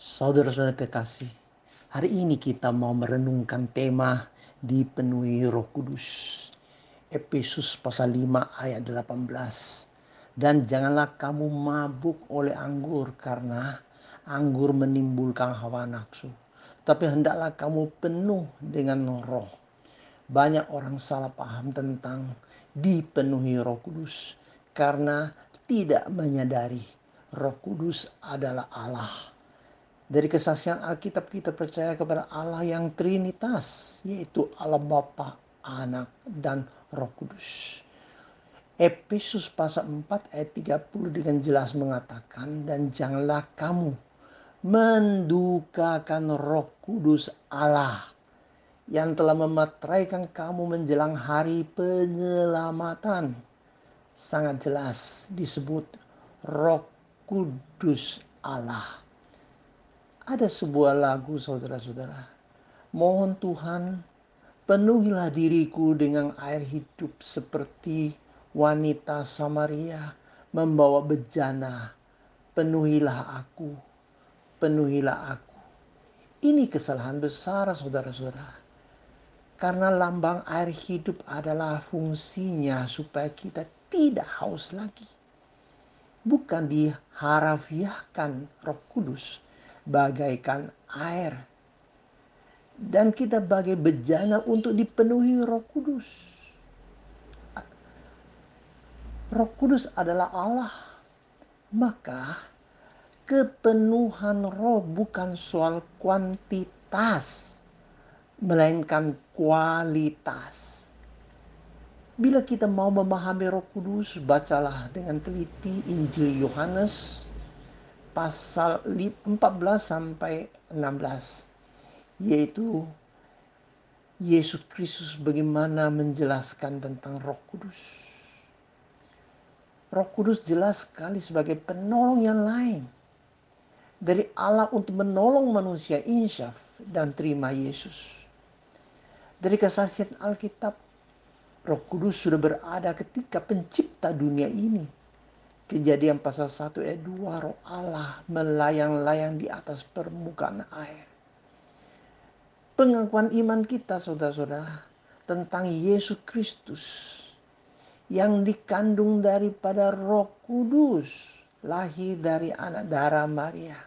Saudara-saudara kekasih, hari ini kita mau merenungkan tema dipenuhi roh kudus. Efesus pasal 5 ayat 18. Dan janganlah kamu mabuk oleh anggur karena anggur menimbulkan hawa nafsu. Tapi hendaklah kamu penuh dengan roh. Banyak orang salah paham tentang dipenuhi roh kudus karena tidak menyadari roh kudus adalah Allah dari kesaksian Alkitab kita percaya kepada Allah yang Trinitas, yaitu Allah Bapa, Anak, dan Roh Kudus. Efesus pasal 4 ayat 30 dengan jelas mengatakan, dan janganlah kamu mendukakan roh kudus Allah yang telah memateraikan kamu menjelang hari penyelamatan. Sangat jelas disebut roh kudus Allah ada sebuah lagu saudara-saudara. Mohon Tuhan penuhilah diriku dengan air hidup seperti wanita Samaria membawa bejana. Penuhilah aku, penuhilah aku. Ini kesalahan besar saudara-saudara. Karena lambang air hidup adalah fungsinya supaya kita tidak haus lagi. Bukan diharafiahkan roh kudus bagaikan air. Dan kita bagai bejana untuk dipenuhi roh kudus. Roh kudus adalah Allah. Maka kepenuhan roh bukan soal kuantitas. Melainkan kualitas. Bila kita mau memahami roh kudus, bacalah dengan teliti Injil Yohanes pasal 14 sampai 16 yaitu Yesus Kristus bagaimana menjelaskan tentang Roh Kudus. Roh Kudus jelas sekali sebagai penolong yang lain dari Allah untuk menolong manusia insyaf dan terima Yesus. Dari kesaksian Alkitab, Roh Kudus sudah berada ketika pencipta dunia ini Kejadian pasal 1 ayat 2 roh Allah melayang-layang di atas permukaan air. Pengakuan iman kita saudara-saudara tentang Yesus Kristus yang dikandung daripada roh kudus lahir dari anak darah Maria.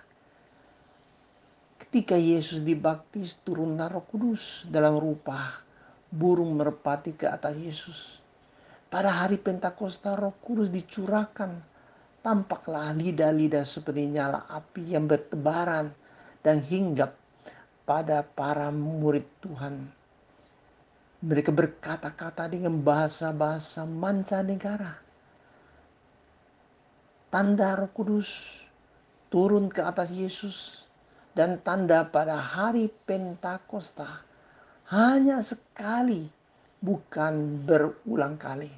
Ketika Yesus dibaptis turunlah roh kudus dalam rupa burung merpati ke atas Yesus. Pada hari Pentakosta roh kudus dicurahkan tampaklah lidah-lidah seperti nyala api yang bertebaran dan hinggap pada para murid Tuhan. Mereka berkata-kata dengan bahasa-bahasa mancanegara. Tanda roh kudus turun ke atas Yesus dan tanda pada hari Pentakosta hanya sekali bukan berulang kali.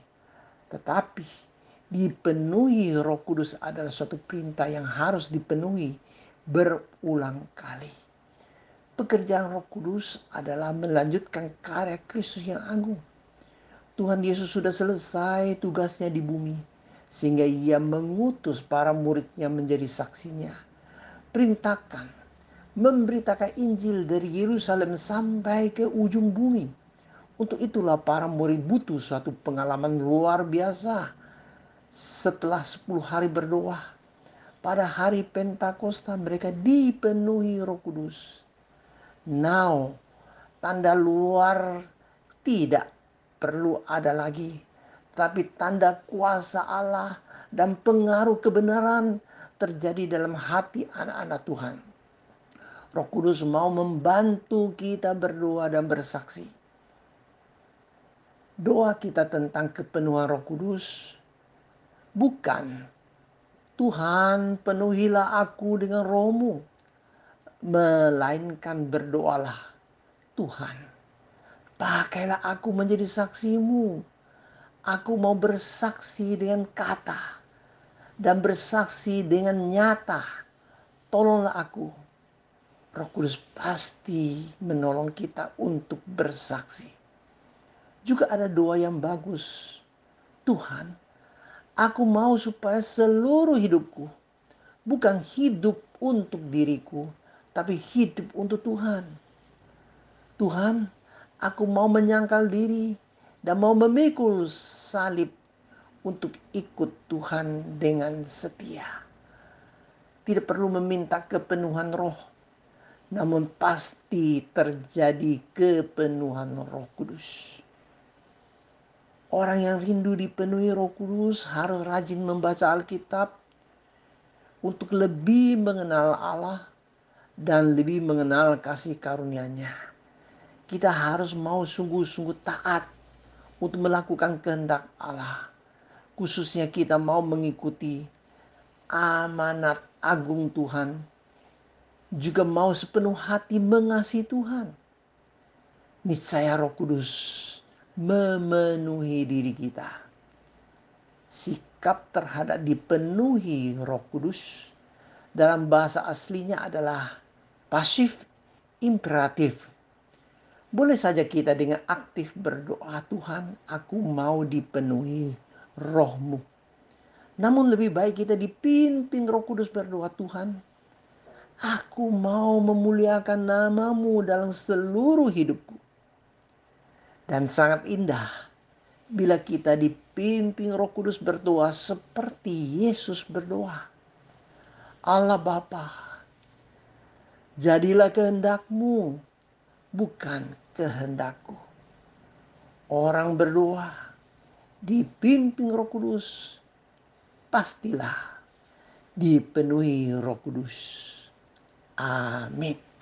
Tetapi dipenuhi Roh Kudus adalah suatu perintah yang harus dipenuhi berulang kali. Pekerjaan Roh Kudus adalah melanjutkan karya Kristus yang agung. Tuhan Yesus sudah selesai tugasnya di bumi sehingga ia mengutus para muridnya menjadi saksinya. Perintahkan, memberitakan Injil dari Yerusalem sampai ke ujung bumi. Untuk itulah para murid butuh suatu pengalaman luar biasa setelah 10 hari berdoa, pada hari Pentakosta mereka dipenuhi Roh Kudus. Now, tanda luar tidak perlu ada lagi, tapi tanda kuasa Allah dan pengaruh kebenaran terjadi dalam hati anak-anak Tuhan. Roh Kudus mau membantu kita berdoa dan bersaksi. Doa kita tentang kepenuhan Roh Kudus Bukan. Tuhan penuhilah aku dengan rohmu. Melainkan berdoalah. Tuhan, pakailah aku menjadi saksimu. Aku mau bersaksi dengan kata dan bersaksi dengan nyata. Tolonglah aku. Roh Kudus pasti menolong kita untuk bersaksi. Juga ada doa yang bagus. Tuhan, Aku mau supaya seluruh hidupku bukan hidup untuk diriku, tapi hidup untuk Tuhan. Tuhan, aku mau menyangkal diri dan mau memikul salib untuk ikut Tuhan dengan setia. Tidak perlu meminta kepenuhan roh, namun pasti terjadi kepenuhan roh kudus. Orang yang rindu dipenuhi roh kudus harus rajin membaca Alkitab untuk lebih mengenal Allah dan lebih mengenal kasih karunia-Nya. Kita harus mau sungguh-sungguh taat untuk melakukan kehendak Allah. Khususnya kita mau mengikuti amanat agung Tuhan. Juga mau sepenuh hati mengasihi Tuhan. Niscaya roh kudus memenuhi diri kita. Sikap terhadap dipenuhi Roh Kudus dalam bahasa aslinya adalah pasif imperatif. Boleh saja kita dengan aktif berdoa, Tuhan, aku mau dipenuhi rohmu. Namun lebih baik kita dipimpin roh kudus berdoa, Tuhan, aku mau memuliakan namamu dalam seluruh hidupku. Dan sangat indah bila kita dipimpin Roh Kudus berdoa seperti Yesus berdoa. Allah Bapa, jadilah kehendakmu, bukan kehendakku. Orang berdoa dipimpin Roh Kudus, pastilah dipenuhi Roh Kudus. Amin.